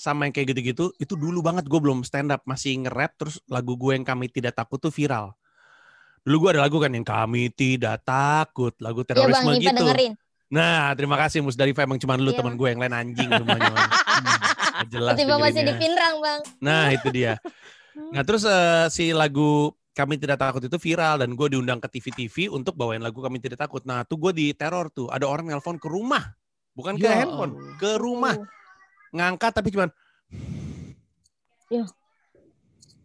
sama yang kayak gitu-gitu, itu dulu banget gue belum stand up, masih nge-rap, terus lagu gue yang kami tidak takut tuh viral. Dulu gue ada lagu kan yang kami tidak takut, lagu Iya bang, terorisme Nipa gitu. dengerin. Nah, terima kasih Musdalifah emang cuma lu Iya, teman gue yang lain anjing semuanya. Bang. Hmm, jelas Tiba masih di. Pinrang bang. Nah, itu dia. Nah, terus eh, si lagu kami tidak takut itu viral dan gue diundang ke TV-TV untuk bawain lagu kami tidak takut. Nah, tuh gue di teror tuh. Ada orang nelpon ke rumah, bukan ke Ya handphone, ke rumah. Ngangkat tapi cuman Ya.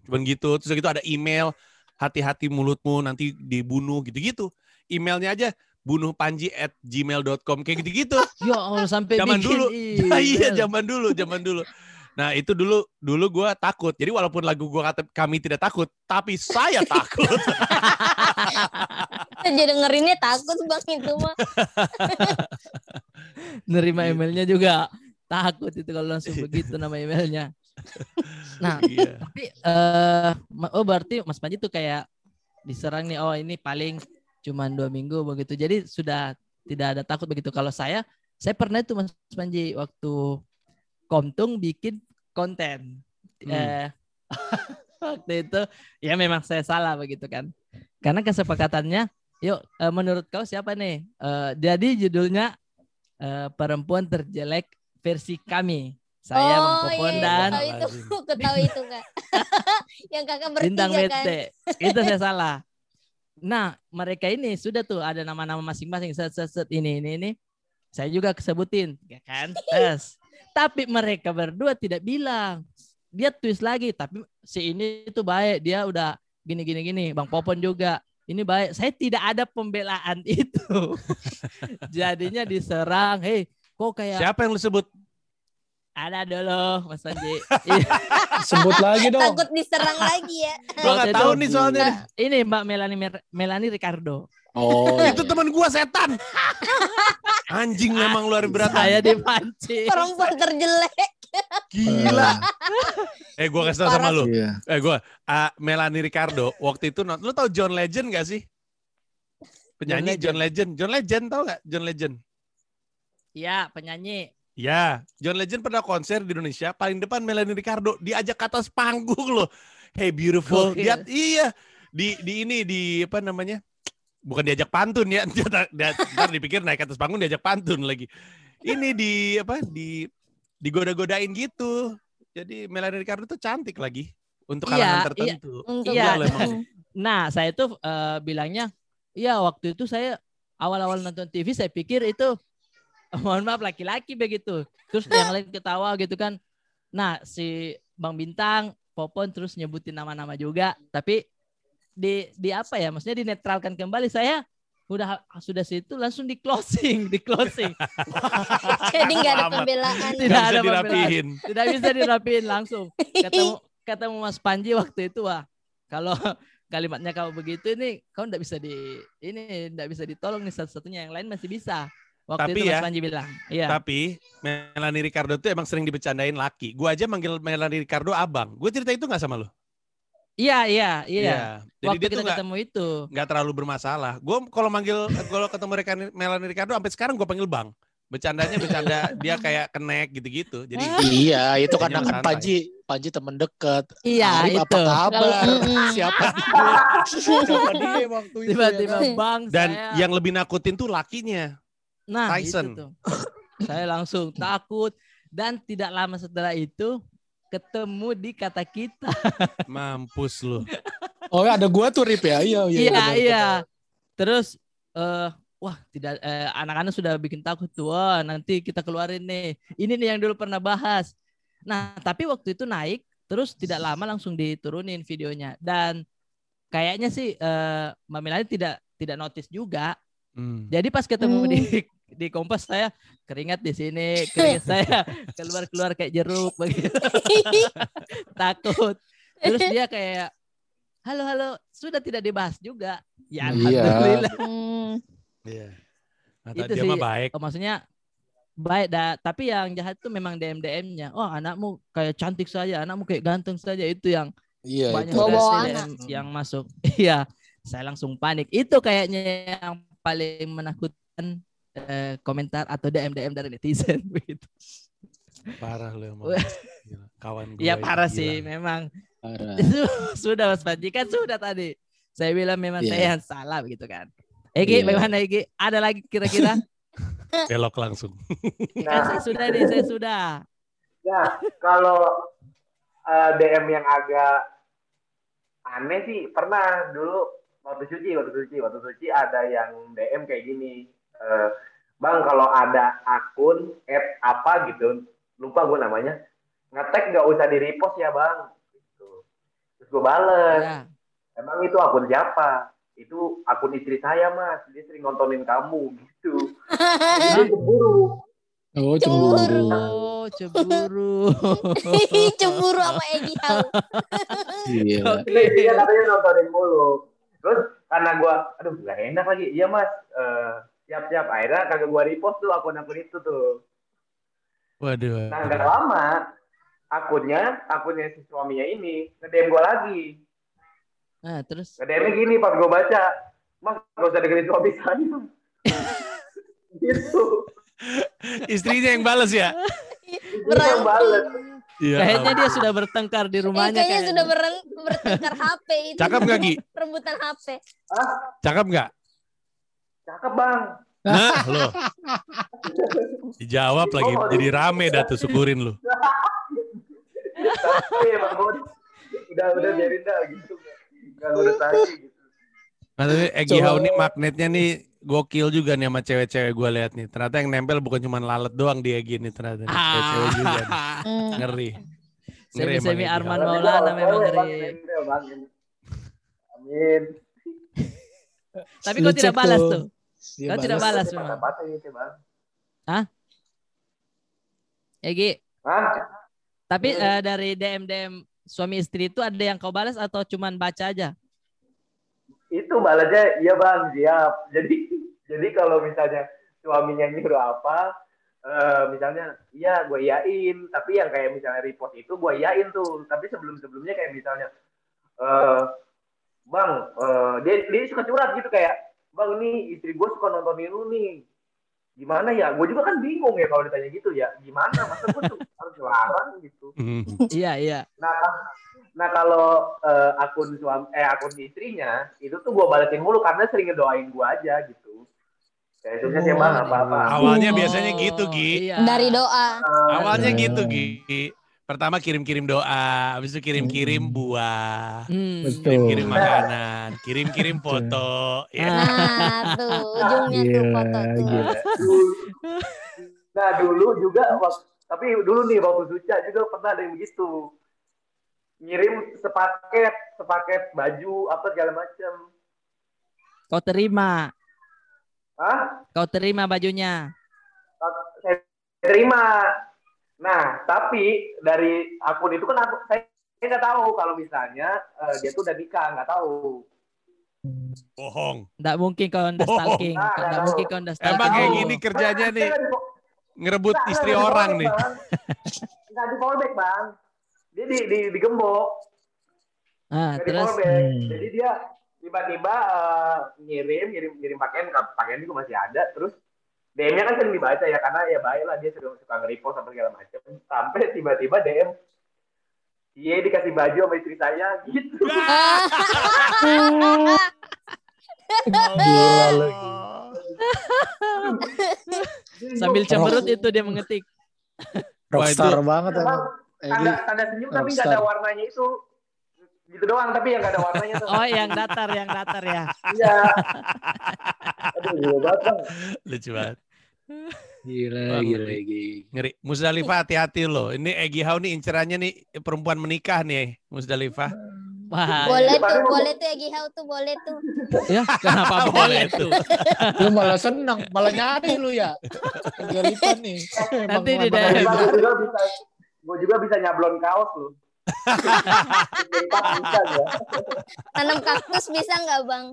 Cuman gitu. Terus gitu ada email, hati-hati mulutmu nanti dibunuh gitu-gitu. Emailnya aja bunuh panji at gmail.com kayak gitu-gitu. Ya Allah sampai Zaman dulu. email. Nah, iya zaman dulu, zaman dulu. Nah itu dulu dulu gue takut. Jadi walaupun lagu gue kata kami tidak takut, tapi saya takut. Jadi dengerinnya takut bang itu mah. nerima emailnya juga takut itu kalau langsung begitu nama emailnya. Nah, Iya. tapi eh ma- oh berarti Mas Panji tuh kayak diserang nih oh ini paling cuman dua minggu begitu. Jadi sudah tidak ada takut begitu. Kalau saya saya pernah itu Mas Panji waktu Komtung bikin konten. Hmm. Eh, waktu itu ya memang saya salah begitu kan. Karena kesepakatannya, yuk eh, menurut kau siapa nih? Eh, jadi judulnya eh, perempuan terjelek versi kami. Saya Bang oh Popon iya, dan ketahui itu, ketahui itu kak. yang kakak Bintang bertiga kan. BT. Itu saya salah. Nah, mereka ini sudah tuh ada nama-nama masing-masing set set set ini ini ini. Saya juga kesebutin, ya kan? Tes. Tapi mereka berdua tidak bilang. Dia twist lagi, tapi si ini tuh baik, dia udah gini gini gini. Bang Popon juga ini baik. Saya tidak ada pembelaan itu. Jadinya diserang, hei, kok kayak Siapa yang lu sebut? ada dulu Mas Panji. Iya. Sebut lagi dong. Takut diserang lagi ya. Gua nggak Waktu tahu nih soalnya. Nah, ini Mbak Melanie Mer- Melanie Ricardo. Oh, Itu teman gua setan. Anjing memang luar biasa. Saya dipancing. Perempuan terjelek. Gila. eh gua kasih tau sama lu. iya. Eh gua ah, Melanie Ricardo waktu itu lu tau John Legend gak sih? Penyanyi John Legend. John Legend tau gak? John Legend. Iya, penyanyi. Ya, John Legend pernah konser di Indonesia, paling depan Melanie Ricardo diajak ke atas panggung loh. Hey beautiful. Gokil. Dia, iya. Di di ini di apa namanya? Bukan diajak pantun ya. Ntar dipikir naik ke atas panggung diajak pantun lagi. Ini di apa? Di digoda-godain gitu. Jadi Melanie Ricardo tuh cantik lagi untuk Iya, kalangan iya. tertentu. Iya. Emang. Nah, saya tuh eh, bilangnya, iya waktu itu saya awal-awal nonton TV saya pikir itu mohon maaf laki-laki begitu. Terus yang lain ketawa gitu kan. Nah, si Bang Bintang, Popon terus nyebutin nama-nama juga, tapi di di apa ya? Maksudnya dinetralkan kembali saya udah sudah situ langsung di closing, di closing. Jadi nggak ada pembelaan. Tidak ada bisa pembelaan. dirapihin. Tidak bisa dirapiin langsung. Ketemu ketemu Mas Panji waktu itu wah. Kalau kalimatnya kau begitu ini kau enggak bisa di ini enggak bisa ditolong nih satu-satunya yang lain masih bisa. Waktu Tapi itu Mas ya, Panji bilang. Iya. Tapi Melanie Ricardo tuh emang sering dibecandain laki. Gua aja manggil Melanie Ricardo abang. Gue cerita itu nggak sama lo? Iya, iya, iya. Jadi Waktu dia kita tuh ketemu itu. nggak terlalu bermasalah. Gue kalau manggil kalau ketemu Rekan- Melanie Ricardo sampai sekarang gue panggil bang. Bercandanya bercanda dia kayak kenek gitu-gitu. Jadi Iya, itu karena kan. Panji, Panji temen deket. Iya, Arif itu. apa kabar? Siapa dia? Siapa dia waktu itu? Tiba-tiba ya kan? Bang dan saya. yang lebih nakutin tuh lakinya. Nah, Tyson. itu tuh. saya langsung takut dan tidak lama setelah itu ketemu di kata kita. Mampus lu. Oh, ada gua tuh Rip ya. Iya, iya. Iya, iya. Terus eh wah, tidak eh, anak-anak sudah bikin takut tuh. Wah, nanti kita keluarin nih. Ini nih yang dulu pernah bahas. Nah, tapi waktu itu naik terus tidak lama langsung diturunin videonya dan kayaknya sih eh Mbak Melani tidak tidak notice juga. Hmm. Jadi pas ketemu Hmm. di di Kompas saya keringat di sini, keringat saya keluar-keluar kayak jeruk begitu. Takut. Terus dia kayak halo halo sudah tidak dibahas juga. Ya Iya. alhamdulillah. Hmm. Iya. Kata Itu dia sih. mah baik. Oh, maksudnya baik dah, tapi yang jahat tuh memang DM DM-nya. Oh, anakmu kayak cantik saja, anakmu kayak ganteng saja itu yang Iya, banyak itu. DM yang masuk. Iya, saya langsung panik. Itu kayaknya yang paling menakutkan eh, komentar atau DM DM dari netizen begitu. Parah lu emang. Kawan gue. Ini parah gila. sih, memang Parah. sudah Mas Panji kan sudah tadi. Saya bilang memang Iya. saya yang salah begitu kan. Egi, Iya. bagaimana Egi? Ada lagi kira-kira? Belok langsung. kan saya Nah, sudah nih, saya sudah. ya kalau eh, DM yang agak aneh sih pernah dulu waktu suci waktu suci waktu suci ada yang DM kayak gini eh, bang kalau ada akun app apa gitu lupa gue namanya ngetek nggak usah di repost ya bang gitu. terus gue bales Ya. emang itu akun siapa itu akun istri saya mas dia sering nontonin kamu gitu Jadi cemburu Oh, Cemburu. cemburu. Oh, cemburu. Cemburu sama Egi tahu. Iya. Oke. Iya, dia katanya nontonin mulu. Terus karena gua, aduh gak enak lagi. Iya mas, Eh, siap-siap. Akhirnya kagak gua repost tuh akun-akun itu tuh. Waduh. Nah gak lama, akunnya, akunnya si suaminya ini nge-DM gua lagi. Nah, terus Nge-DM-nya gini pas gua baca, mas gak usah deketin suami saya. gitu. Istrinya yang bales ya. Itu yang bales. Iya. Kayaknya dia sudah bertengkar di Eh, rumahnya. kayaknya sudah beren- bertengkar HP itu. Cakep nggak Gi? Rebutan HP. Ah, Cakep nggak? Cakep bang. Nah, lo. Dijawab lagi, Oh, jadi rame dah tuh syukurin lu. Tapi emang gua udah udah biarin dah gitu. Gak ngurus lagi gitu. Maksudnya Egi Coba- Hau nih magnetnya nih gokil juga nih sama cewek-cewek gue lihat nih. Ternyata yang nempel bukan cuma lalat doang dia gini ternyata. nih. Cewek-cewek juga nih. Hmm. Ngeri. Ngeri Semi semi Arman Maulana memang ngeri. Amin. Tapi kau tidak balas tuh. Dia Kau tidak balas memang. Gitu bang. Egi, Hah? tapi Hmm. eh, dari DM DM suami istri itu ada yang kau balas atau cuman baca aja? Itu balasnya iya bang siap. Jadi jadi kalau misalnya suaminya nyuruh apa, eh, misalnya iya gue iyain. Tapi yang kayak misalnya repost itu gue iyain tuh. Tapi sebelum sebelumnya kayak misalnya, eh, bang eh, dia dia suka curhat gitu kayak, bang ini istri gue suka nontonin lu nih. Gimana ya? Gue juga kan bingung ya kalau ditanya gitu ya. Gimana? Masa gue tuh harus larang gitu. Hmm. Iya iya. Nah, nah kalau eh, akun suami eh akun istrinya itu tuh gue balesin mulu karena sering ngedoain gue aja gitu. Kayak sukses ya bang apa apa. Awalnya biasanya gitu, Gi. Iya. Dari doa. Awalnya Hmm. gitu Gi. Pertama kirim-kirim doa, habis itu kirim-kirim buah, Hmm. Betul. kirim-kirim makanan, kirim-kirim foto. Ya. Nah, tuh ujungnya tuh Gila, foto tuh. gila. Nah dulu juga tapi dulu nih waktu Suca juga pernah ada yang begitu. Ngirim sepaket sepaket baju apa segala macam. Kau terima. Hah? Kau terima bajunya. Saya terima. Nah tapi dari akun itu kan aku saya saya nggak tahu kalau misalnya eh, dia tuh udah nikah nggak tahu. Bohong. Nggak mungkin kau udah stalking. Nah, Nggak mungkin kau udah stalking. Emang kayak gini kerjanya nih Nggak di- ngerebut nggak, istri di orang nih. Nggak di fallback bang. Dia di, di, digembok. Ah, di terus. Hmm. Jadi dia tiba-tiba eh, ngirim, ngirim, ngirim pakaian, pakaian juga masih ada. Terus DM-nya kan sering dibaca ya karena ya baik lah dia suka suka nge-repost apa segala macam. Sampai tiba-tiba DM Iya dikasih baju sama istri saya gitu. Gila lu. sambil cemberut itu dia mengetik. Rockstar banget emang. tanda, tanda senyum tapi nggak ada warnanya itu. Gitu doang tapi yang nggak ada warnanya tuh. Oh, yang datar, yang datar ya. Iya. Aduh, gila banget bang. Lucu banget. Gila, Bang, gila. Egi. Ngeri. Musdalifah hati-hati loh. Ini Egi Hau nih incerannya nih perempuan menikah nih Musdalifah. Wah, Boleh Iya, tuh, boleh tuh Egi Hau tuh boleh tuh. ya kenapa boleh tuh? Lu malah senang, malah nyari lu ya. Galipan nih. Nanti di daerah- lagi Gue nyari. juga bisa, gue juga bisa nyablon kaos loh. Ya. Tanam kaktus bisa nggak bang?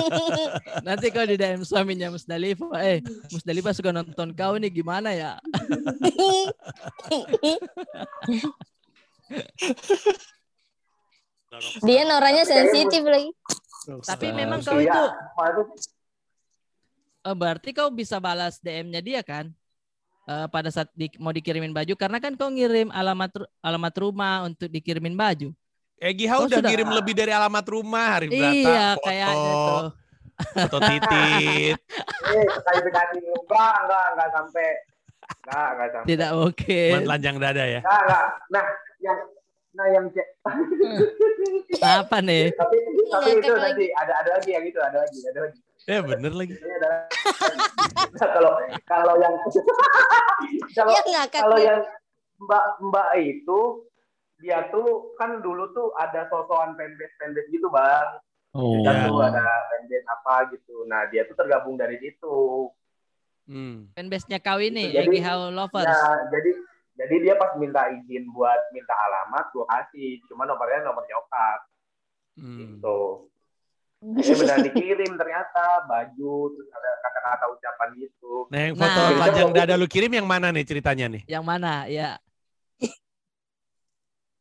Nanti kau di DM suaminya Musdalifah, eh Musdalifah suka nonton kau nih gimana ya? Dia noranya sensitif lagi. Tapi Rockstar. memang kau itu eh, berarti kau bisa balas DM-nya dia kan? Eh, pada saat di- mau dikirimin baju karena kan kau ngirim alamat alamat rumah untuk dikirimin baju. Egi Hau udah ngirim lebih dari alamat rumah hari iya, foto, kayaknya tuh. foto titit. eh sekali sekali enggak enggak enggak sampai enggak enggak sampai Tidak mungkin. telanjang dada ya. enggak enggak nah yang nah yang cek Apa nih? tapi tapi Ngakak itu lagi. nanti ada ada lagi yang itu ada lagi ada lagi Ya bener lagi. Nah, kalau kalau yang kalau Ya kalau yang mbak mbak itu dia tuh kan dulu tuh ada sosokan fanbase fanbase gitu bang Oh. kita tuh ada fanbase apa gitu nah dia tuh tergabung dari situ Hmm. Fanbase-nya kau ini, Jadi- How Lovers. Nah, jadi jadi dia pas minta izin buat minta alamat, gua kasih. Cuma nomornya nomor nyokap Hmm. gitu. Jadi benar dikirim ternyata baju terus ada kata-kata ucapan gitu. Nah yang foto Nah. telanjang dada lu kirim yang mana nih ceritanya nih? Yang mana? Ya.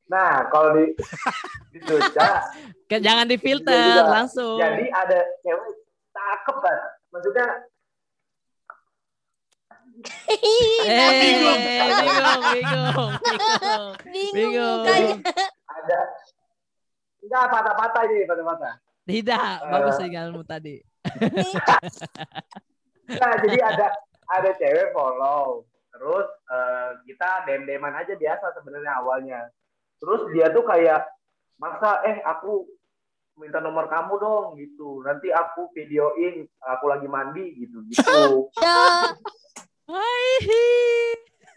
Nah, kalau di di Suca, Ke- Jangan difilter Iya langsung. jadi ada cewek cakep kan. Maksudnya Eh, Bingung. bingung, bingung, bingung, bingung, bingung. Ada enggak patah-patah ini, patah-patah. Tidak, bagus sinyalmu tadi. Nah, jadi ada ada cewek follow. Terus eh, kita dem-deman aja biasa sebenarnya awalnya. Terus dia tuh kayak masa eh aku minta nomor kamu dong gitu. Nanti aku videoin aku lagi mandi gitu gitu. Ya, Hai.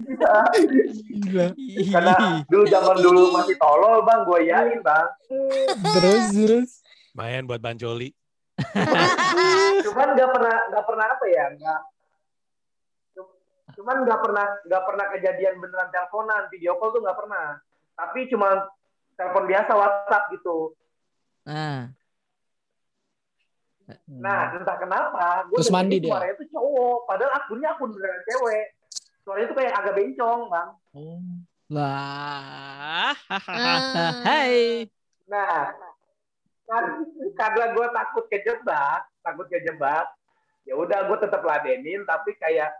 Gila. Karena dulu zaman dulu masih tolol bang, gue yain bang. Terus terus. Lumayan buat Bang Joli. Cuman nggak pernah nggak pernah apa ya nggak. Cuman nggak pernah nggak pernah kejadian beneran teleponan, video call tuh nggak pernah. Tapi cuma telepon biasa WhatsApp gitu. Nah, Nah, entah kenapa, gue Terus mandi dia? suaranya tuh cowok, padahal akunnya akun beneran cewek. Suaranya tuh kayak agak bencong, bang. Oh. Wah. Ah. Hai. Nah, karena gue takut kejebak, takut kejebak, ya udah gue tetap ladenin, tapi kayak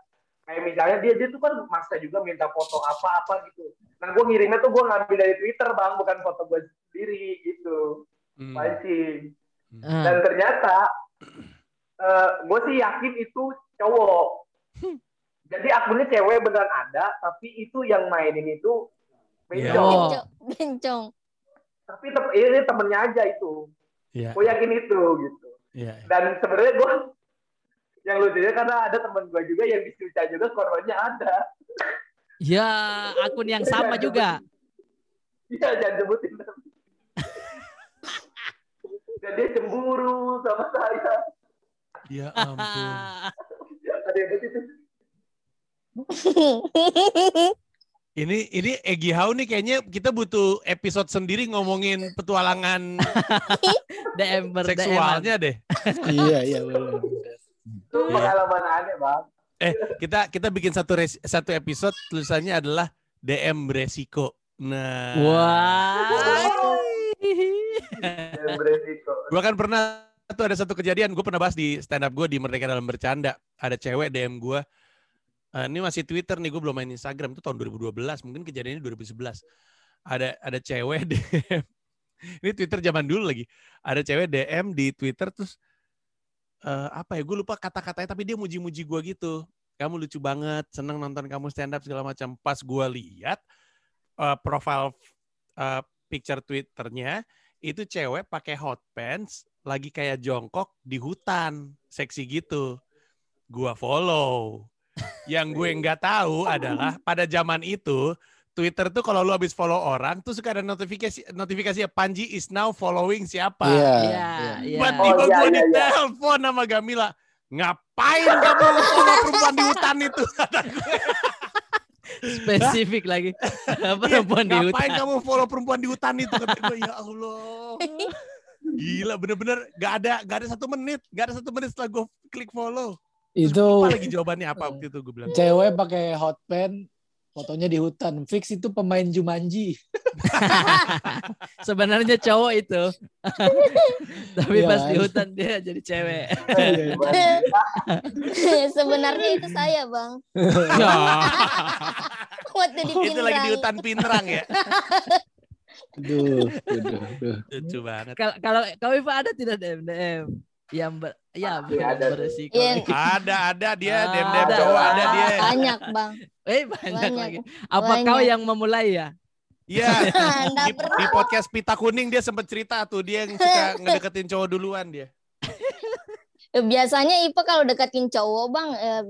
kayak misalnya dia dia tuh kan maksa juga minta foto apa-apa gitu. Nah, gue ngirimnya tuh gue ngambil dari Twitter, bang, bukan foto gue sendiri gitu. Hmm. Pancing. Ah. Dan ternyata gue sih yakin itu cowok. Jadi akunnya cewek beneran ada, tapi itu yang mainin itu Iya. bencong. Oh. bencong, bencong. Tapi tem- ini temennya aja itu. Iya. Gue yakin itu gitu. Iya. Dan sebenarnya gue yang lucunya karena ada temen gue juga yang di Suca juga korbannya ada. Ya, akun yang sama juga. Iya jangan sebutin. Dan dia cemburu sama saya. Ya ampun. Ada yang begitu. Ini ini Egi Hau nih kayaknya kita butuh episode sendiri ngomongin petualangan DM seksualnya deh. iya iya benar. Itu Iya. pengalaman aneh bang. Eh, kita kita bikin satu res- satu episode tulisannya adalah DM beresiko. Nah, Wah. Yang beresiko. gua kan pernah tuh ada satu kejadian gue pernah bahas di stand up gue di Merdeka dalam bercanda. Ada cewek DM gue. Eh, ini masih Twitter nih, gue belum main Instagram itu tahun 2012, mungkin kejadiannya 2011. Ada ada cewek DM. Ini Twitter zaman dulu lagi. Ada cewek DM di Twitter terus eh, apa ya? Gue lupa kata-katanya tapi dia muji-muji gue gitu. Kamu lucu banget, seneng nonton kamu stand up segala macam. Pas gue lihat eh, profile eh, picture Twitternya itu cewek pakai hot pants lagi kayak jongkok di hutan, seksi gitu. Gua follow. Yang gue nggak tahu adalah pada zaman itu Twitter tuh kalau lu habis follow orang tuh suka ada notifikasi notifikasi ya Panji is now following siapa. Iya. Iya, iya. iya. Tiba-tiba Oh, iya, gue iya, iya. ditelepon sama Gamila. Ngapain kamu follow perempuan di hutan itu? Kata gue. Spesifik lagi. Perempuan di Iya, Ngapain hutan. kamu follow perempuan di hutan itu? Kata gue, ya Allah. Gila bener-bener gak ada gak ada satu menit. Gak ada satu menit setelah gue klik follow. Itu lupa lagi jawabannya apa waktu itu gue bilang. cewek pakai hot pants fotonya di hutan. Fix itu pemain Jumanji. Sebenarnya cowok itu. Tapi Iya. pas di hutan dia jadi cewek. Sebenarnya itu saya, Bang. Ya. Waktu di itu lagi di hutan Pinrang ya. Duh, duh, duh. Lucu banget. Kalau kalau kau Iva ada tidak DM DM yang ber, ya Pasti ada beresiko. Iya. Ada ada dia Ah, dem dem ada. cowok ada dia. Banyak, Bang. Eh banyak, Banyak. lagi. Apa Banyak. kau yang memulai ya? Iya. Di, di podcast Pita Kuning dia sempat cerita tuh dia yang suka ngedeketin cowok duluan dia. Eh, Biasanya Ipa kalau deketin cowok, Bang, eh,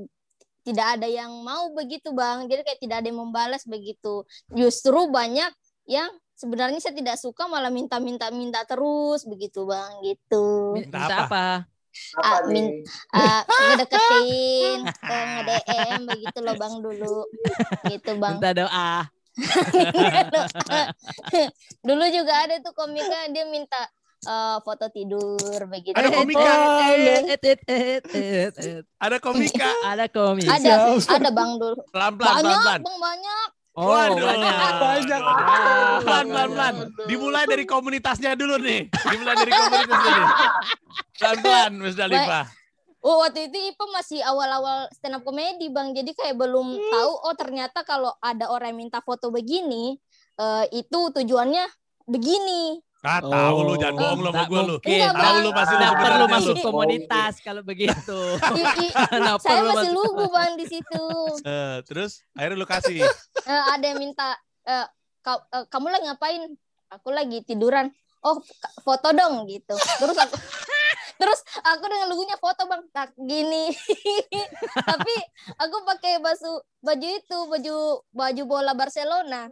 tidak ada yang mau begitu, Bang. Jadi kayak tidak ada yang membalas begitu. Justru banyak yang sebenarnya saya tidak suka malah minta-minta minta terus begitu, Bang, gitu. Minta, Minta apa? Apa Ah, min- Ah, ngedeketin, nge-DM begitu loh, Bang, dulu. Gitu, Bang. Minta doa. Dulu juga ada tuh komika dia minta eh, foto tidur begitu. Ada komika? Eh, eh, eh, eh, eh, eh. Ada komika. Ada komik. Ada, ada Bang dulu. Pelan pelan pelan Banyak, pelan. Bang, banyak. Oh, Waduh. banyak. Banyak. Pelan pelan pelan. Dimulai dari komunitasnya dulu nih. Dimulai dari komunitasnya nih. Pelan pelan Mas Dalifah. Oh waktu itu Ipa masih awal-awal stand up comedy bang, jadi kayak belum tahu oh ternyata kalau ada orang yang minta foto begini eh, itu tujuannya begini. Ah, tahu lu jangan Oh, bohong lu sama gue lu. Tahu lu pasti lu perlu masuk lu. komunitas kalau begitu. Saya masih masuk lugu bang di situ. Eh, terus akhirnya lu kasih. Eh, ada yang minta eh, "Ka- eh, kamu lagi ngapain? Aku lagi tiduran. Oh foto dong gitu. Terus aku terus aku dengan lugunya foto bang tak gini. Tapi aku pakai baju baju itu baju baju bola Barcelona.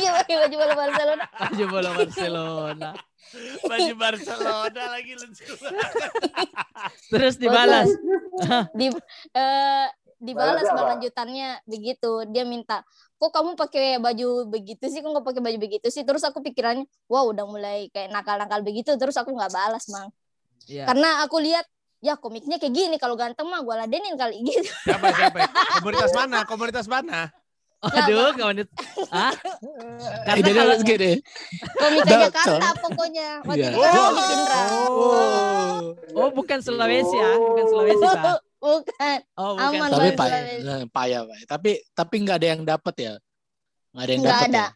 Iya pakai baju bola Barcelona. Baju bola Barcelona. Baju Barcelona lagi lucu. Terus dibalas. Di eh, dibalas bang lanjutannya begitu. Dia minta kok kamu pakai baju begitu sih kok nggak pakai baju begitu sih terus aku pikirannya wow udah mulai kayak nakal-nakal begitu terus aku nggak balas bang Iya. karena aku lihat ya komiknya kayak gini kalau ganteng mah gue ladenin kali gitu Siapa siapa? Komunitas mana? Komunitas mana? Aduh, kawan itu. Hah? Karena Ini kalau dia gini. komika Dah, Jakarta pokoknya waktu Iya. itu Oh. komik Indra Oh. Oh, bukan Sulawesi ya, bukan Sulawesi, Pak. Bukan Oh, bukan. Aman, Tapi payah, nah, payah, payah. Tapi tapi nggak ada yang dapat ya. Nggak ada yang Nggak dapat. ada. Ya?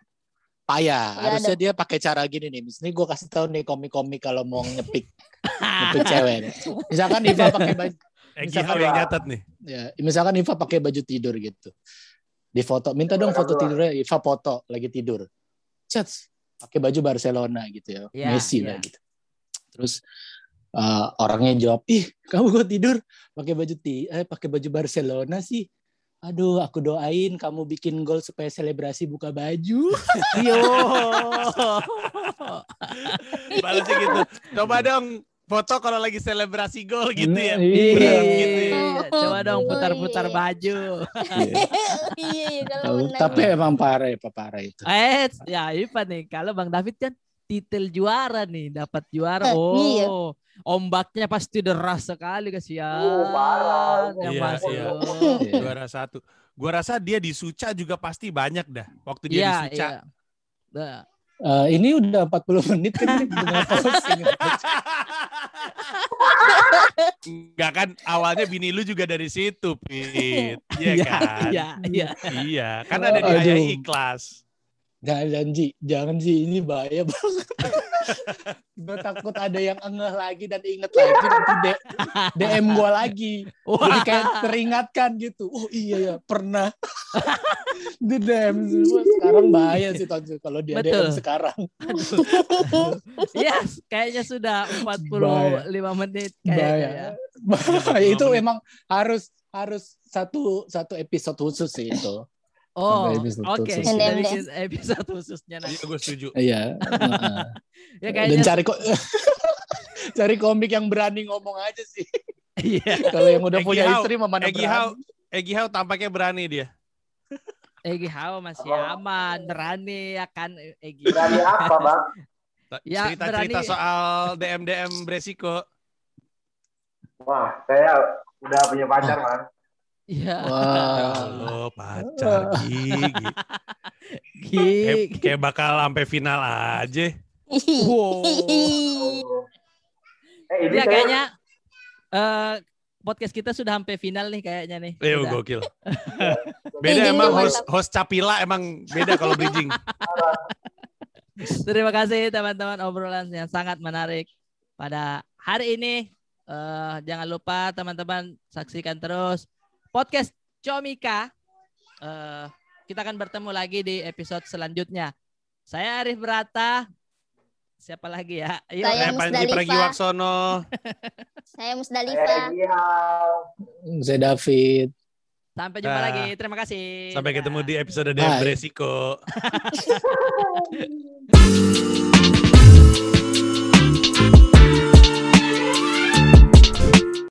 Payah. Nggak Harusnya dia pakai cara gini nih. Misalnya gue kasih tahu nih komik-komik kalau mau nyepik nyepik cewek. nih. Misalkan Iva pakai baju Egi Misalkan yang ya. nyatet nih. ya, misalkan Iva pakai baju tidur gitu. Di foto, minta dong foto tidurnya Iva foto lagi tidur. Chat, pakai baju Barcelona gitu ya. Iya, Messi iya. lah gitu. Terus eh, orangnya jawab, "Ih, kamu kok tidur pakai baju ti eh pakai baju Barcelona sih?" Aduh, aku doain kamu bikin gol supaya selebrasi buka baju. Yo. Balasnya gitu. Coba dong foto kalau lagi selebrasi gol gitu ya. Iya. Berat gitu ya. Iya, Coba dong putar-putar iya. baju. iya iya kalau Tahu, benar Tapi emang parah ya, parah itu. Eh, ya Ipa nih. Kalau Bang David kan titel juara nih, dapat juara. Eh, iya. Oh, ombaknya pasti deras sekali kasihan. Oh, parah. Yang Iya, masuk. iya. Iya. Juara satu. Gua rasa dia di Suca juga pasti banyak dah. Waktu dia di Iya, Suca. iya. Nah, Eh, ini udah 40 menit kan. Enggak kan awalnya bini lu juga dari situ, Pit. Iya Iya, kan? iya, iya. Iya, kan ada di ayah ikhlas. Jangan Ji, jangan Ji, ini bahaya banget. gue takut ada yang engeh lagi dan inget lagi nanti D- DM gue lagi. Jadi kayak teringatkan gitu. Oh iya ya, pernah. di DM sekarang bahaya sih Tonsu kalau dia Betul. DM sekarang. iya, kayaknya sudah 45 menit kayaknya ya. Bahaya. itu memang harus harus satu satu episode khusus sih itu. Oh, oke. khusus. Bikin episode khususnya nanti. Iya, gue setuju. Iya. heeh. Ya Dan kayaknya cari kok cari komik yang berani ngomong aja sih. iya. Kalau yang udah Egi punya Hau, istri mah mana Egi berani. Hau, Egi Hau tampaknya berani dia. Egi Hao masih aman, berani ya kan Egi. Berani apa, Bang? Ya, Cerita-cerita berani. soal DM-DM beresiko. Wah, saya udah punya pacar, Bang. Iya. Wah. Lo pacar gigi. Gi. Kayak, kayak bakal sampai final aja. Wow. Eh, ini Ya saya kayaknya eh podcast kita sudah sampai final nih kayaknya nih. Eh, Sudah. gokil. Beda emang host, host Capila emang beda kalau bridging. Terima kasih teman-teman obrolan yang sangat menarik pada hari ini. Eh, jangan lupa teman-teman saksikan terus podcast Comika. Eh, kita akan bertemu lagi di episode selanjutnya. Saya Arif Berata. Siapa lagi ya? Ayo. Saya Panji Musdalifah. Pragiwaksono. Saya Musdalifah. Egi Hau. Saya David. Sampai jumpa Dah. lagi. Terima kasih. Sampai ketemu di episode DM Bye. beresiko.